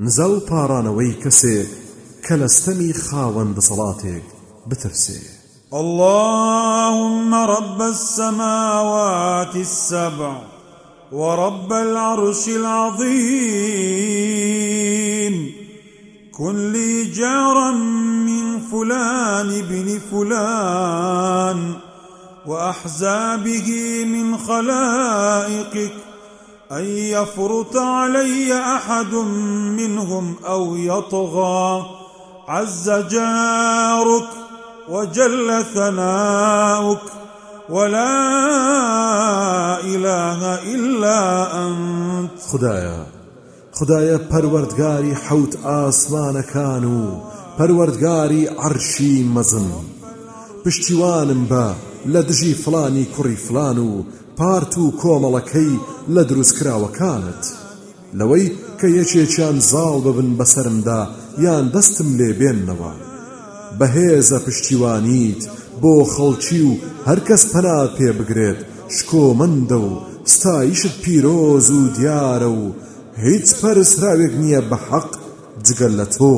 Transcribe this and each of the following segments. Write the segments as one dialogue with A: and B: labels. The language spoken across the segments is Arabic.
A: نزا و پارانەوەی کەسێک کە دەسەڵاتێک بترسێ.
B: اللهم رب السماوات السبع ورب العرش العظيم. كن لي جارا من فلان بن فلان وأحزابه من خلائقك أن يفرط علي أحد منهم أو يطغى. عز جارك وجل ثناؤك. ولا إله إلا أنت.
A: خدايا خدایە پەروەردگاری حەوت ئاسمانەکان و پەروەردگاری عەرشی مەزن پشتیوانم بە لە دژی فلانی کوڕی فلان و پارت و کۆمەڵەکەی لە دروستکراوەکانت. لەوەی کە یەکێکیان زاڵ ببن بەسرمدا یان دەستم لێ بێننەوە. بەهێزە پشتیوانیت بۆ خەڵکی و هەرکەس پەنات پێ بگرێت شکۆمەندە و ستایشت پیرۆز و دیارە و هیچ پەرسراوێک نییە بە حەق جگەل لە تۆ.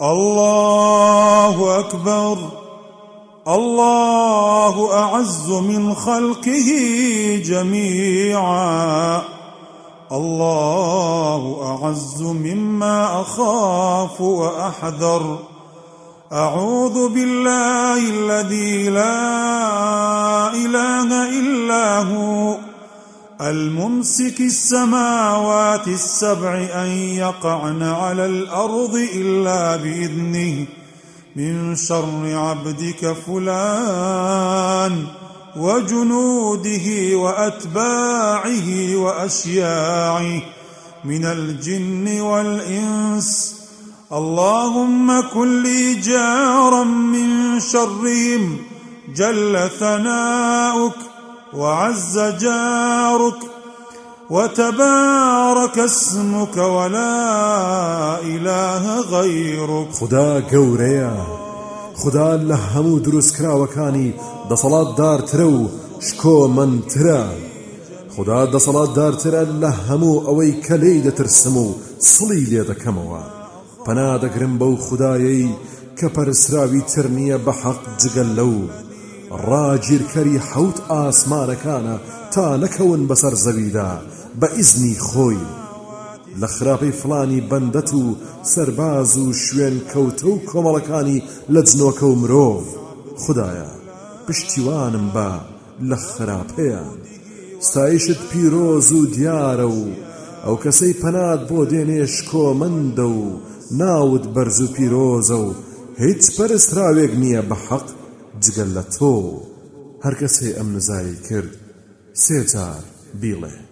B: الله أكبر. الله أعز من خلقه جميعا. الله أعز مما أخاف وأحذر. أعوذ بالله الذي لا إله إلا هو. الممسك السماوات السبع أن يقعن على الأرض إلا بإذنه. من شر عبدك فلان وجنوده وأتباعه وأشياعه من الجن والإنس. اللهم كن لي جارا من شرهم جل ثناؤك وعز جارك. وتبارك اسمك ولا إله غيرك.
A: خدا قوريا خدا لهمو دروس كرا وكاني دا صلاة دار ترو شكو من ترا خدا دا صلاة دار ترا لهمو اوي كلي ترسمو صلي لي دا كموا پنا دا قرنبو خدايي كبرسراوي ترنية بحق جغلو راجير كري حوت آسمان كان تا نكون بسر زبيدا بە ئیزنی خۆی. لە خراپەی فلانی بەندەت و سەرباز و شوێن کەوتە و کۆمەڵەکانی لە جنۆکە و مرۆڤ. خدایە پشتیوانم بە لە خراپەیان ستایشت پیرۆز و دیارە و ئەو کەسەی پەنات بۆ دێنێش کۆمەندە و ناوت بەرز و پیرۆزە و هیچ پەرستراوێک نییە بە حەق جگەل لە تۆ. هەر کەسێ ئەم نزایی کرد. سێ جار بیڵێ.